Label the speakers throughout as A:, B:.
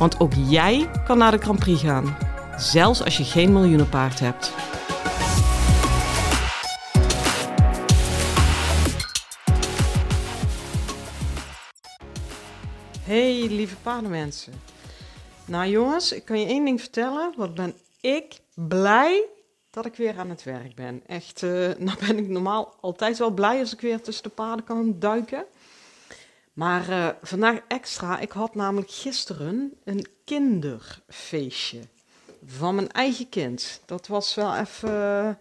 A: Want ook jij kan naar de Grand Prix gaan, zelfs als je geen miljoenenpaard hebt. Hey lieve paardenmensen. Nou jongens, ik kan je één ding vertellen. Wat ben ik blij dat ik weer aan het werk ben. Echt, uh, nou ben ik normaal altijd wel blij als ik weer tussen de paarden kan duiken. Maar uh, vandaag extra, ik had namelijk gisteren een kinderfeestje van mijn eigen kind. Dat was wel even...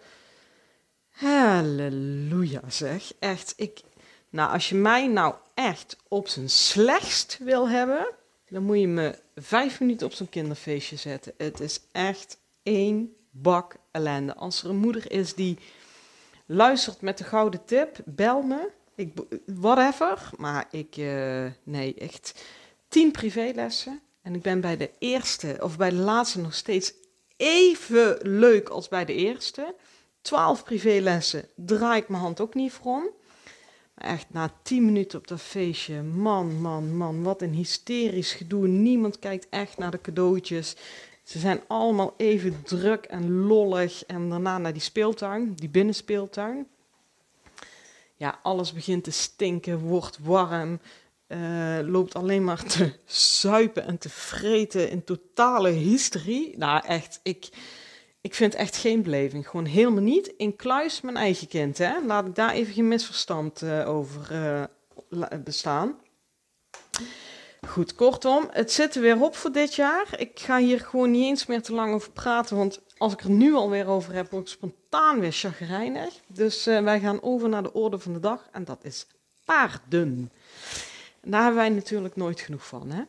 A: Halleluja zeg. Echt, ik... Nou, als je mij nou echt op zijn slechtst wil hebben, dan moet je me vijf minuten op zo'n kinderfeestje zetten. Het is echt één bak ellende. Als er een moeder is die luistert met de gouden tip, bel me. Ik, whatever. Maar ik, uh, nee, echt tien privélessen. En ik ben bij de eerste, of bij de laatste nog steeds even leuk als bij de eerste. Twaalf privélessen draai ik mijn hand ook niet voor om. Echt na tien minuten op dat feestje, man, man, man, wat een hysterisch gedoe. Niemand kijkt echt naar de cadeautjes. Ze zijn allemaal even druk en lollig. En daarna naar die speeltuin, die binnenspeeltuin. Ja, alles begint te stinken, wordt warm. Uh, loopt alleen maar te zuipen en te vreten in totale hysterie. Nou, echt, ik, ik vind echt geen beleving. Gewoon helemaal niet. In kluis mijn eigen kind, hè. Laat ik daar even geen misverstand uh, over uh, bestaan. Goed, kortom, het zit er weer op voor dit jaar. Ik ga hier gewoon niet eens meer te lang over praten, want als ik er nu alweer over heb, word ik spontaan weer chagrijnig. Dus uh, wij gaan over naar de orde van de dag en dat is paarden. En daar hebben wij natuurlijk nooit genoeg van, hè?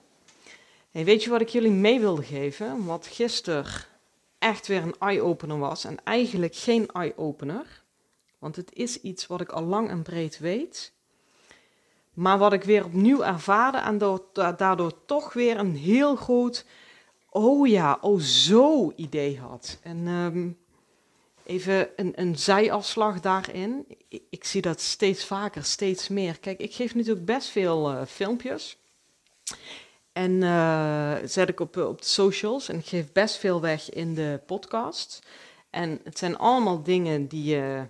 A: Weet je wat ik jullie mee wilde geven? Wat gisteren echt weer een eye-opener was en eigenlijk geen eye-opener. Want het is iets wat ik al lang en breed weet. Maar wat ik weer opnieuw ervaarde en daardoor toch weer een heel groot, oh ja, oh zo idee had. En um, even een, een zijafslag daarin. Ik, zie dat steeds vaker, steeds meer. Kijk, ik geef natuurlijk best veel uh, filmpjes. En uh, zet ik op, op de socials en ik geef best veel weg in de podcast. En het zijn allemaal dingen die je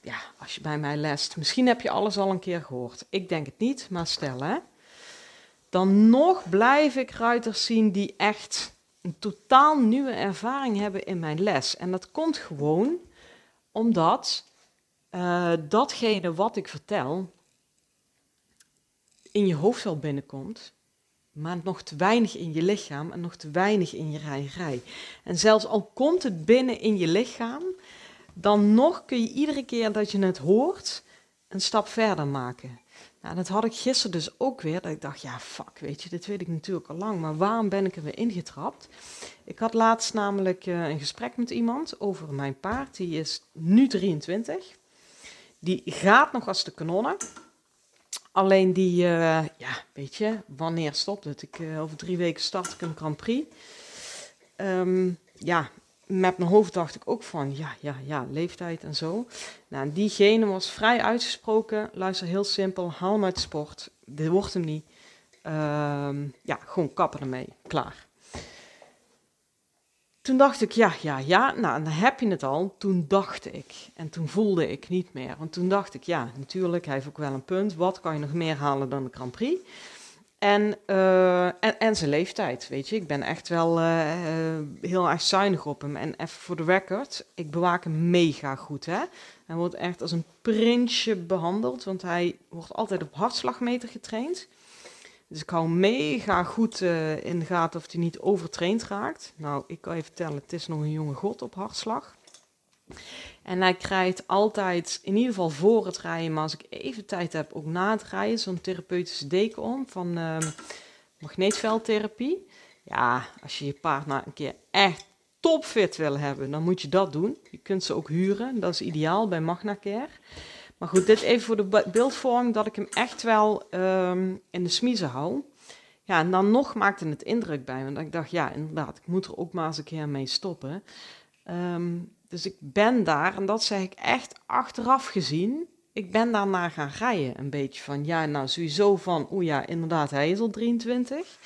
A: ja, als je bij mij lest, misschien heb je alles al een keer gehoord. Ik denk het niet, maar stel hè. Dan nog blijf ik ruiters zien die echt een totaal nieuwe ervaring hebben in mijn les. En dat komt gewoon omdat uh, datgene wat ik vertel in je hoofd wel binnenkomt, maar nog te weinig in je lichaam en nog te weinig in je rijerij. En zelfs al komt het binnen in je lichaam, dan nog kun je iedere keer dat je het hoort een stap verder maken. Nou, dat had ik gisteren dus ook weer, dat ik dacht, ja, fuck, weet je, dit weet ik natuurlijk al lang, maar waarom ben ik er weer ingetrapt? Ik had laatst namelijk uh, een gesprek met iemand over mijn paard, die is nu 23. Die gaat nog als de kanonnen. Alleen die, uh, ja, weet je, wanneer stopt het? Ik, uh, over drie weken start ik een Grand Prix. Um, ja, met mijn hoofd dacht ik ook van, ja, ja, ja, leeftijd en zo. Nou, diegene was vrij uitgesproken. Luister, heel simpel, haal hem uit sport. Dit wordt hem niet. Uh, ja, gewoon kappen ermee. Klaar. Toen dacht ik, ja, ja, ja, nou, dan heb je het al. Toen dacht ik. En toen voelde ik niet meer. Want toen dacht ik, ja, natuurlijk, hij heeft ook wel een punt. Wat kan je nog meer halen dan de Grand Prix? En, uh, en, en, zijn leeftijd, weet je. Ik ben echt wel uh, heel erg zuinig op hem. En even voor de record, ik bewaak hem mega goed, hè. Hij wordt echt als een prinsje behandeld, want hij wordt altijd op hartslagmeter getraind. Dus ik hou mega goed in de gaten of hij niet overtraind raakt. Nou, ik kan je vertellen, het is nog een jonge god op hartslag. En hij krijgt altijd, in ieder geval voor het rijden, maar als ik even tijd heb, ook na het rijden, zo'n therapeutische deken om van uh, magneetveldtherapie. Ja, als je je paard nou een keer echt topfit wil hebben, dan moet je dat doen. Je kunt ze ook huren, dat is ideaal bij MagnaCare. Maar goed, dit even voor de beeldvorming, dat ik hem echt wel ehm, in de smiezen hou. Ja, en dan nog maakte het indruk bij me. Want ik dacht, ja, inderdaad, ik moet er ook maar eens een keer mee stoppen. Ehm, dus ik ben daar, en dat zeg ik echt achteraf gezien, ik ben daarna gaan rijden. Een beetje van, ja, nou sowieso van, oeh ja, inderdaad, hij is al 23.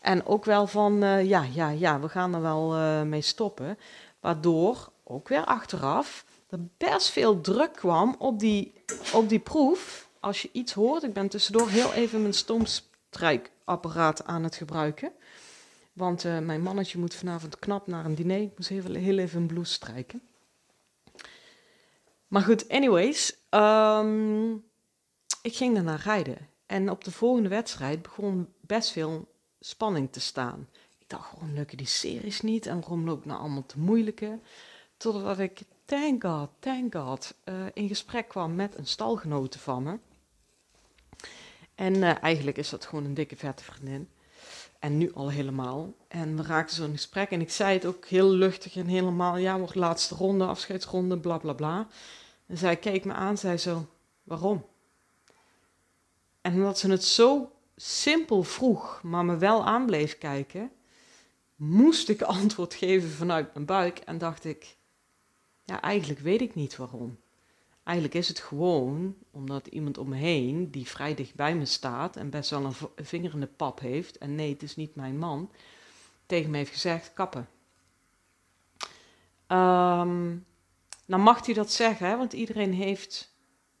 A: En ook wel van, uh, ja, ja, ja, we gaan er wel uh, mee stoppen. Waardoor, ook weer achteraf, er best veel druk kwam op die, op die proef. Als je iets hoort, ik ben tussendoor heel even mijn stomstrijkapparaat aan het gebruiken. Want uh, mijn mannetje moet vanavond knap naar een diner. Ik moest even, heel even een blouse strijken. Maar goed, anyways. Um, ik ging daarna rijden. En op de volgende wedstrijd begon best veel spanning te staan. Ik dacht, waarom lukken die series niet? En waarom loopt nou allemaal te moeilijke? Totdat ik, thank God, thank God, uh, in gesprek kwam met een stalgenote van me. En uh, eigenlijk is dat gewoon een dikke vette vriendin. En nu al helemaal. En we raakten zo in gesprek. En ik zei het ook heel luchtig en helemaal. Ja, wordt laatste ronde, afscheidsronde, bla bla bla. En zij keek me aan, zei zo: Waarom? En omdat ze het zo simpel vroeg, maar me wel aan bleef kijken, moest ik antwoord geven vanuit mijn buik. En dacht ik: Ja, eigenlijk weet ik niet waarom. Eigenlijk is het gewoon omdat iemand om me heen, die vrij dicht bij me staat en best wel een vinger in de pap heeft, en nee, het is niet mijn man, tegen me heeft gezegd: kappen. Um, nou mag hij dat zeggen, hè, want iedereen heeft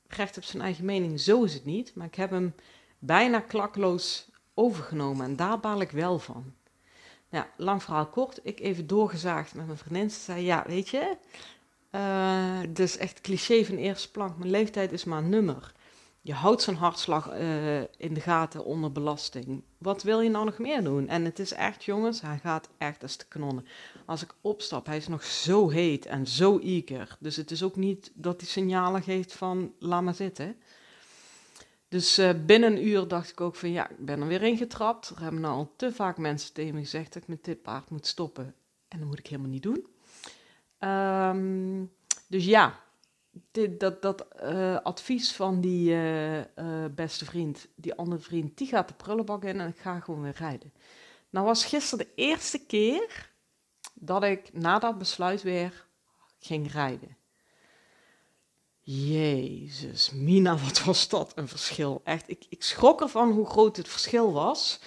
A: recht op zijn eigen mening. Zo is het niet. Maar ik heb hem bijna klakloos overgenomen en daar baal ik wel van. Nou, lang verhaal kort, ik even doorgezaagd met mijn vriendin. Ze zei, ja, weet je, uh, dus echt cliché van eerste plank. Mijn leeftijd is maar een nummer. Je houdt zijn hartslag uh, in de gaten onder belasting. Wat wil je nou nog meer doen? En het is echt, jongens, hij gaat echt als te kanonnen. Als ik opstap, hij is nog zo heet en zo eager. Dus het is ook niet dat hij signalen geeft van, laat maar zitten. Dus uh, binnen een uur dacht ik ook van, ja, ik ben er weer ingetrapt. Er hebben nou al te vaak mensen tegen me gezegd dat ik met dit paard moet stoppen. En dat moet ik helemaal niet doen. Um, dus ja, dit, dat, uh, advies van die uh, uh, beste vriend, die andere vriend, die gaat de prullenbak in en ik ga gewoon weer rijden. Nou was gisteren de eerste keer dat ik na dat besluit weer ging rijden. Jezus, Mina, wat was dat een verschil. Echt, ik, ik schrok ervan hoe groot het verschil was.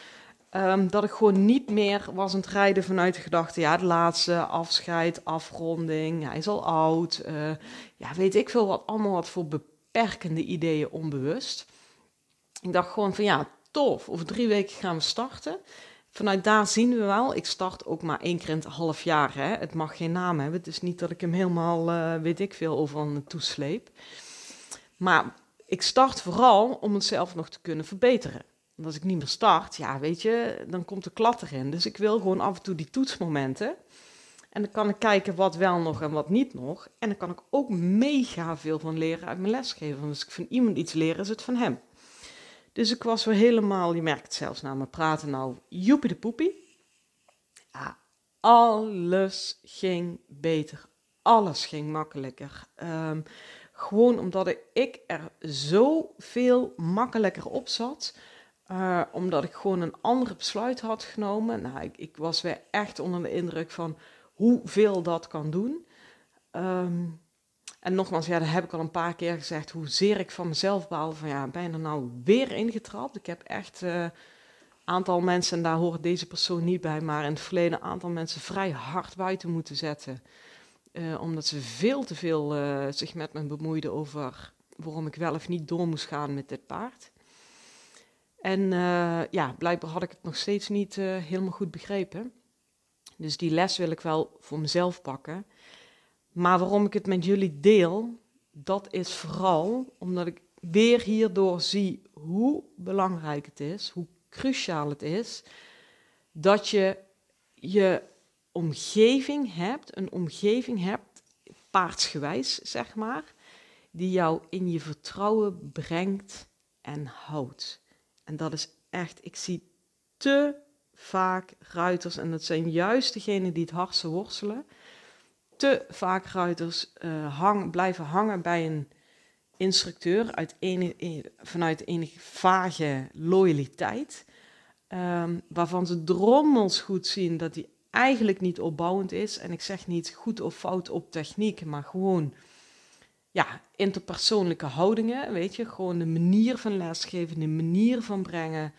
A: Um, dat ik gewoon niet meer was aan het rijden vanuit de gedachte, ja, het laatste, afscheid, afronding, hij is al oud. Uh, ja, weet ik veel wat, allemaal wat voor beperkende ideeën onbewust. Ik dacht gewoon van, ja, tof, over drie weken gaan we starten. Vanuit daar zien we wel, ik start ook maar één keer in het half jaar. Hè. Het mag geen naam hebben, het is niet dat ik hem helemaal, uh, weet ik veel, overal naartoe sleep. Maar ik start vooral om het zelf nog te kunnen verbeteren. Want als ik niet meer start, ja, weet je, dan komt de klat erin. Dus ik wil gewoon af en toe die toetsmomenten. En dan kan ik kijken wat wel nog en wat niet nog. En dan kan ik ook mega veel van leren uit mijn lesgeven. Want als ik van iemand iets leer, is het van hem. Dus ik was weer helemaal, je merkt het zelfs na mijn praten nou, joepie de poepie. Ja, alles ging beter. Alles ging makkelijker. Um, gewoon omdat ik er zoveel makkelijker op zat. Uh, omdat ik gewoon een ander besluit had genomen. Nou, ik, ik, was weer echt onder de indruk van hoeveel dat kan doen. Um, en nogmaals, ja, dat heb ik al een paar keer gezegd, hoezeer ik van mezelf baal. Van ja, ben er nou weer ingetrapt? Ik heb echt een uh, aantal mensen, en daar hoort deze persoon niet bij, maar in het verleden een aantal mensen vrij hard buiten moeten zetten. Uh, omdat ze veel te veel zich met me bemoeiden over waarom ik wel of niet door moest gaan met dit paard. En uh, ja, blijkbaar had ik het nog steeds niet uh, helemaal goed begrepen. Dus die les wil ik wel voor mezelf pakken. Maar waarom ik het met jullie deel, dat is vooral omdat ik weer hierdoor zie hoe belangrijk het is, hoe cruciaal het is, dat je je omgeving hebt, een omgeving hebt, paardsgewijs zeg maar, die jou in je vertrouwen brengt en houdt. En dat is echt, ik zie te vaak ruiters, en dat zijn juist degenen die het hardste worstelen, te vaak ruiters uh, hang, blijven hangen bij een instructeur uit enige, vanuit enige vage loyaliteit. Um, waarvan ze drommels goed zien dat die eigenlijk niet opbouwend is. En ik zeg niet goed of fout op techniek, maar gewoon ja, interpersoonlijke houdingen. Weet je, gewoon de manier van lesgeven, de manier van brengen.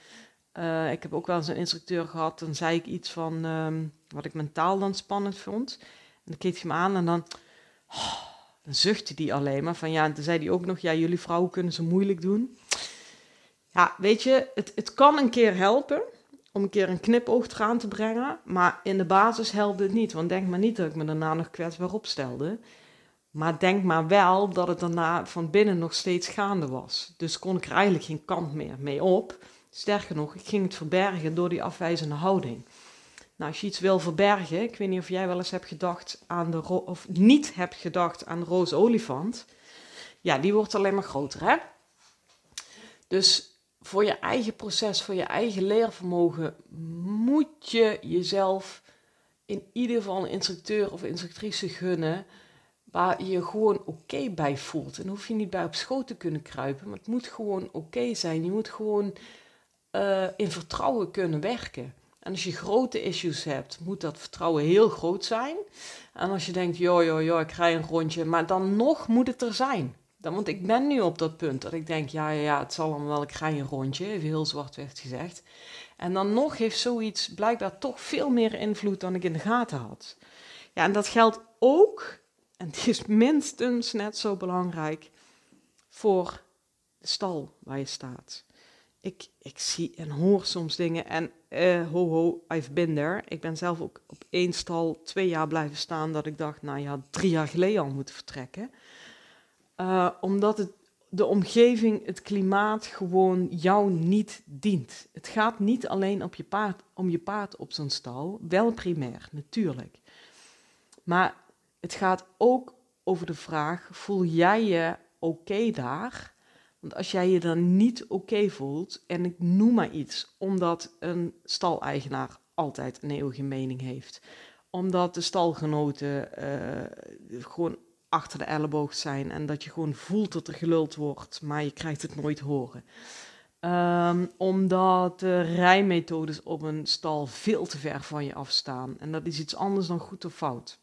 A: Uh, ik heb ook wel eens een instructeur gehad, dan zei ik iets van um, wat ik mentaal dan spannend vond. En dan keek hij me aan en dan, oh, dan zuchtte hij alleen maar van ja. En toen zei hij ook nog, ja, jullie vrouwen kunnen ze moeilijk doen. Ja, weet je, het, het kan een keer helpen om een keer een knipoog eraan te brengen. Maar in de basis helpt het niet. Want denk maar niet dat ik me daarna nog kwetsbaar opstelde. Maar denk maar wel dat het daarna van binnen nog steeds gaande was. Dus kon ik er eigenlijk geen kant meer mee op. Sterker nog, ik ging het verbergen door die afwijzende houding. Nou, als je iets wil verbergen, ik weet niet of jij wel eens hebt gedacht aan de of niet hebt gedacht aan de roze olifant. Ja, die wordt alleen maar groter, hè? Dus voor je eigen proces, voor je eigen leervermogen, moet je jezelf in ieder geval een instructeur of instructrice gunnen waar je gewoon oké bij voelt. En hoef je niet bij op schoot te kunnen kruipen, maar het moet gewoon oké zijn. Je moet gewoon uh, in vertrouwen kunnen werken. En als je grote issues hebt, moet dat vertrouwen heel groot zijn. En als je denkt, joh, ik rij een rondje, maar dan nog moet het er zijn. Dan, want ik ben nu op dat punt dat ik denk, ja, ja, ja het zal allemaal wel, ik rij een rondje, even heel zwart werd gezegd. En dan nog heeft zoiets blijkbaar toch veel meer invloed dan ik in de gaten had. Ja, en dat geldt ook, en die is minstens net zo belangrijk, voor de stal waar je staat ik, ik zie en hoor soms dingen en uh, ho ho, I've been there. Ik ben zelf ook op één stal twee jaar blijven staan dat ik dacht, nou ja, drie jaar geleden al moeten vertrekken. Uh, omdat het, de omgeving, het klimaat gewoon jou niet dient. Het gaat niet alleen op je paard, om je paard op zo'n stal, wel primair, natuurlijk. Maar het gaat ook over de vraag, voel jij je oké daar? Want als jij je dan niet oké voelt, en ik noem maar iets, omdat een staleigenaar altijd een eeuwige mening heeft, omdat de stalgenoten uh, gewoon achter de elleboog zijn en dat je gewoon voelt dat er geluld wordt, maar je krijgt het nooit horen. Um, omdat de rijmethodes op een stal veel te ver van je afstaan. En dat is iets anders dan goed of fout.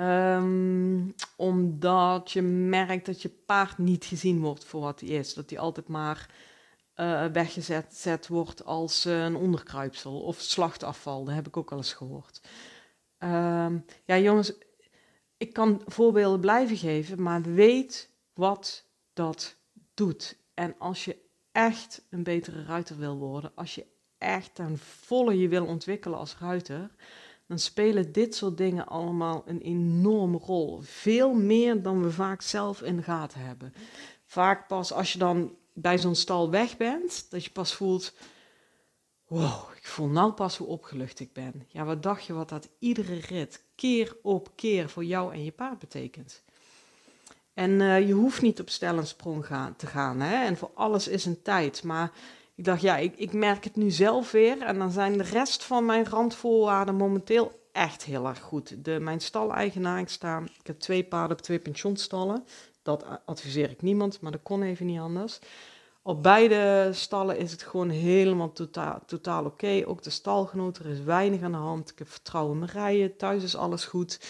A: Um, omdat je merkt dat je paard niet gezien wordt voor wat hij is. Dat hij altijd maar uh, weggezet wordt als uh, een onderkruipsel of slachtafval. Dat heb ik ook al eens gehoord. Um, ja, jongens, ik kan voorbeelden blijven geven, maar weet wat dat doet. En als je echt een betere ruiter wil worden, als je echt ten volle je wil ontwikkelen als ruiter, dan spelen dit soort dingen allemaal een enorme rol. Veel meer dan we vaak zelf in de gaten hebben. Vaak pas als je dan bij zo'n stal weg bent, dat je pas voelt, wow, ik voel nou pas hoe opgelucht ik ben. Ja, wat dacht je wat dat iedere rit, keer op keer voor jou en je paard betekent? En uh, je hoeft niet op stel en gaan, te gaan. Hè? En voor alles is een tijd. Maar ik dacht, ja, ik, ik merk het nu zelf weer. En dan zijn de rest van mijn randvoorwaarden momenteel echt heel erg goed. De, mijn staleigenaar, ik sta, ik heb twee paarden op twee pensionstallen. Dat adviseer ik niemand, maar dat kon even niet anders. Op beide stallen is het gewoon helemaal totaal, totaal oké. Ook de stalgenoot, er is weinig aan de hand. Ik heb vertrouwen in mijn rijden, thuis is alles goed.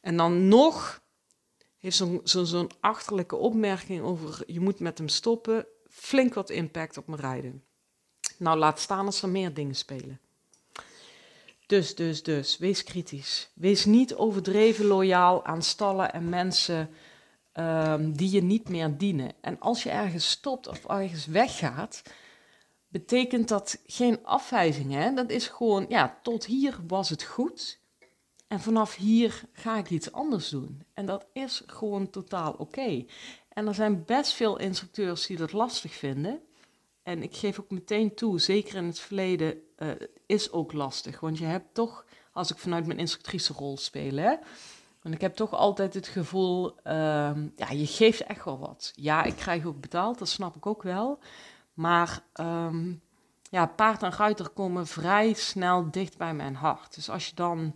A: En dan nog heeft zo'n zo, zo'n achterlijke opmerking over je moet met hem stoppen flink wat impact op mijn rijden. Nou, laat staan als er meer dingen spelen. Dus, dus, dus, wees kritisch. Wees niet overdreven loyaal aan stallen en mensen um, die je niet meer dienen. En als je ergens stopt of ergens weggaat, betekent dat geen afwijzing. Hè? Dat is gewoon, ja, tot hier was het goed. En vanaf hier ga ik iets anders doen. En dat is gewoon totaal oké. En er zijn best veel instructeurs die dat lastig vinden. En ik geef ook meteen toe, zeker in het verleden, uh, is ook lastig. Want je hebt toch, als ik vanuit mijn instructrice rol speel, hè, want ik heb toch altijd het gevoel, uh, ja, je geeft echt wel wat. Ja, ik krijg ook betaald, dat snap ik ook wel. Maar um, ja, paard en ruiter komen vrij snel dicht bij mijn hart. Dus als je dan,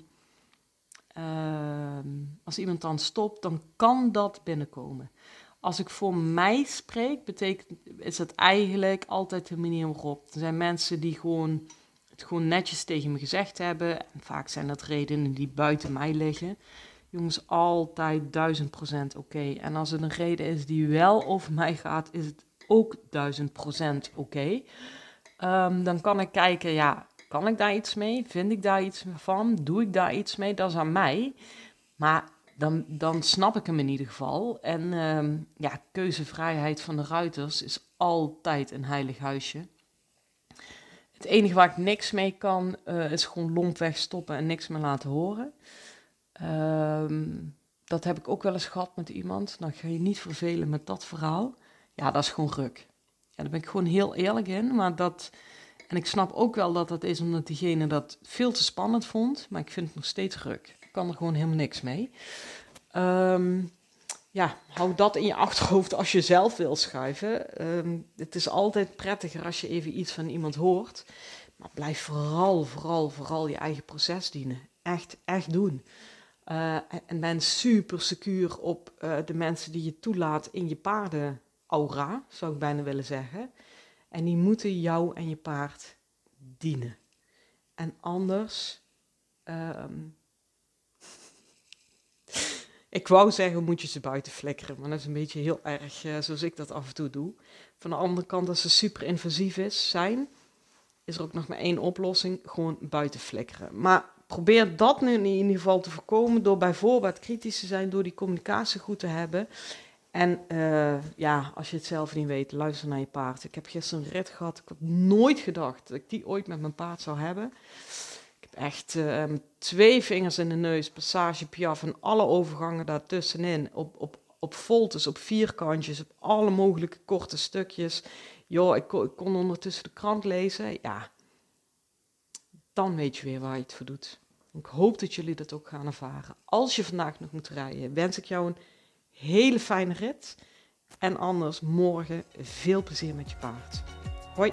A: ehm, als iemand dan stopt, dan kan dat binnenkomen. Als ik voor mij spreek, betekent, is dat eigenlijk altijd de manier waarop. Er zijn mensen die gewoon het gewoon netjes tegen me gezegd hebben. En vaak zijn dat redenen die buiten mij liggen. Jongens, altijd duizend procent oké. En als het een reden is die wel over mij gaat, is het ook duizend procent oké. Ehm, dan kan ik kijken, ja, kan ik daar iets mee? Vind ik daar iets van? Doe ik daar iets mee? Dat is aan mij. Maar dan, dan snap ik hem in ieder geval. En ehm, ja, keuzevrijheid van de ruiters is altijd een heilig huisje. Het enige waar ik niks mee kan, uh, is gewoon lompweg stoppen en niks meer laten horen. Ehm, dat heb ik ook wel eens gehad met iemand. Dan ga je niet vervelen met dat verhaal. Ja, dat is gewoon ruk. Ja, daar ben ik gewoon heel eerlijk in. Maar dat, en ik snap ook wel dat dat is omdat diegene dat veel te spannend vond. Maar ik vind het nog steeds ruk. Kan er gewoon helemaal niks mee. Um, ja, hou dat in je achterhoofd als je zelf wil schuiven. Ehm, het is altijd prettiger als je even iets van iemand hoort. Maar blijf vooral, vooral, vooral je eigen proces dienen. Echt, echt doen. Uh, en ben super secuur op uh, de mensen die je toelaat in je paardenaura, zou ik bijna willen zeggen. En die moeten jou en je paard dienen. En anders um, ik wou zeggen, moet je ze buiten flikkeren. Maar dat is een beetje heel erg uh, zoals ik dat af en toe doe. Van de andere kant, als ze super invasief is, zijn, is er ook nog maar één oplossing. Gewoon buiten flikkeren. Maar probeer dat nu in ieder geval te voorkomen door bijvoorbeeld kritisch te zijn, door die communicatie goed te hebben. En uh, ja, als je het zelf niet weet, luister naar je paard. Ik heb gisteren een rit gehad. Ik had nooit gedacht dat ik die ooit met mijn paard zou hebben echt uh, twee vingers in de neus, passage piaf en alle overgangen daartussenin. Op, op, op voltes, op vierkantjes, op alle mogelijke korte stukjes. Joh, ik, ik kon ondertussen de krant lezen. Ja, dan weet je weer waar je het voor doet. Ik hoop dat jullie dat ook gaan ervaren. Als je vandaag nog moet rijden, wens ik jou een hele fijne rit. En anders morgen veel plezier met je paard. Hoi!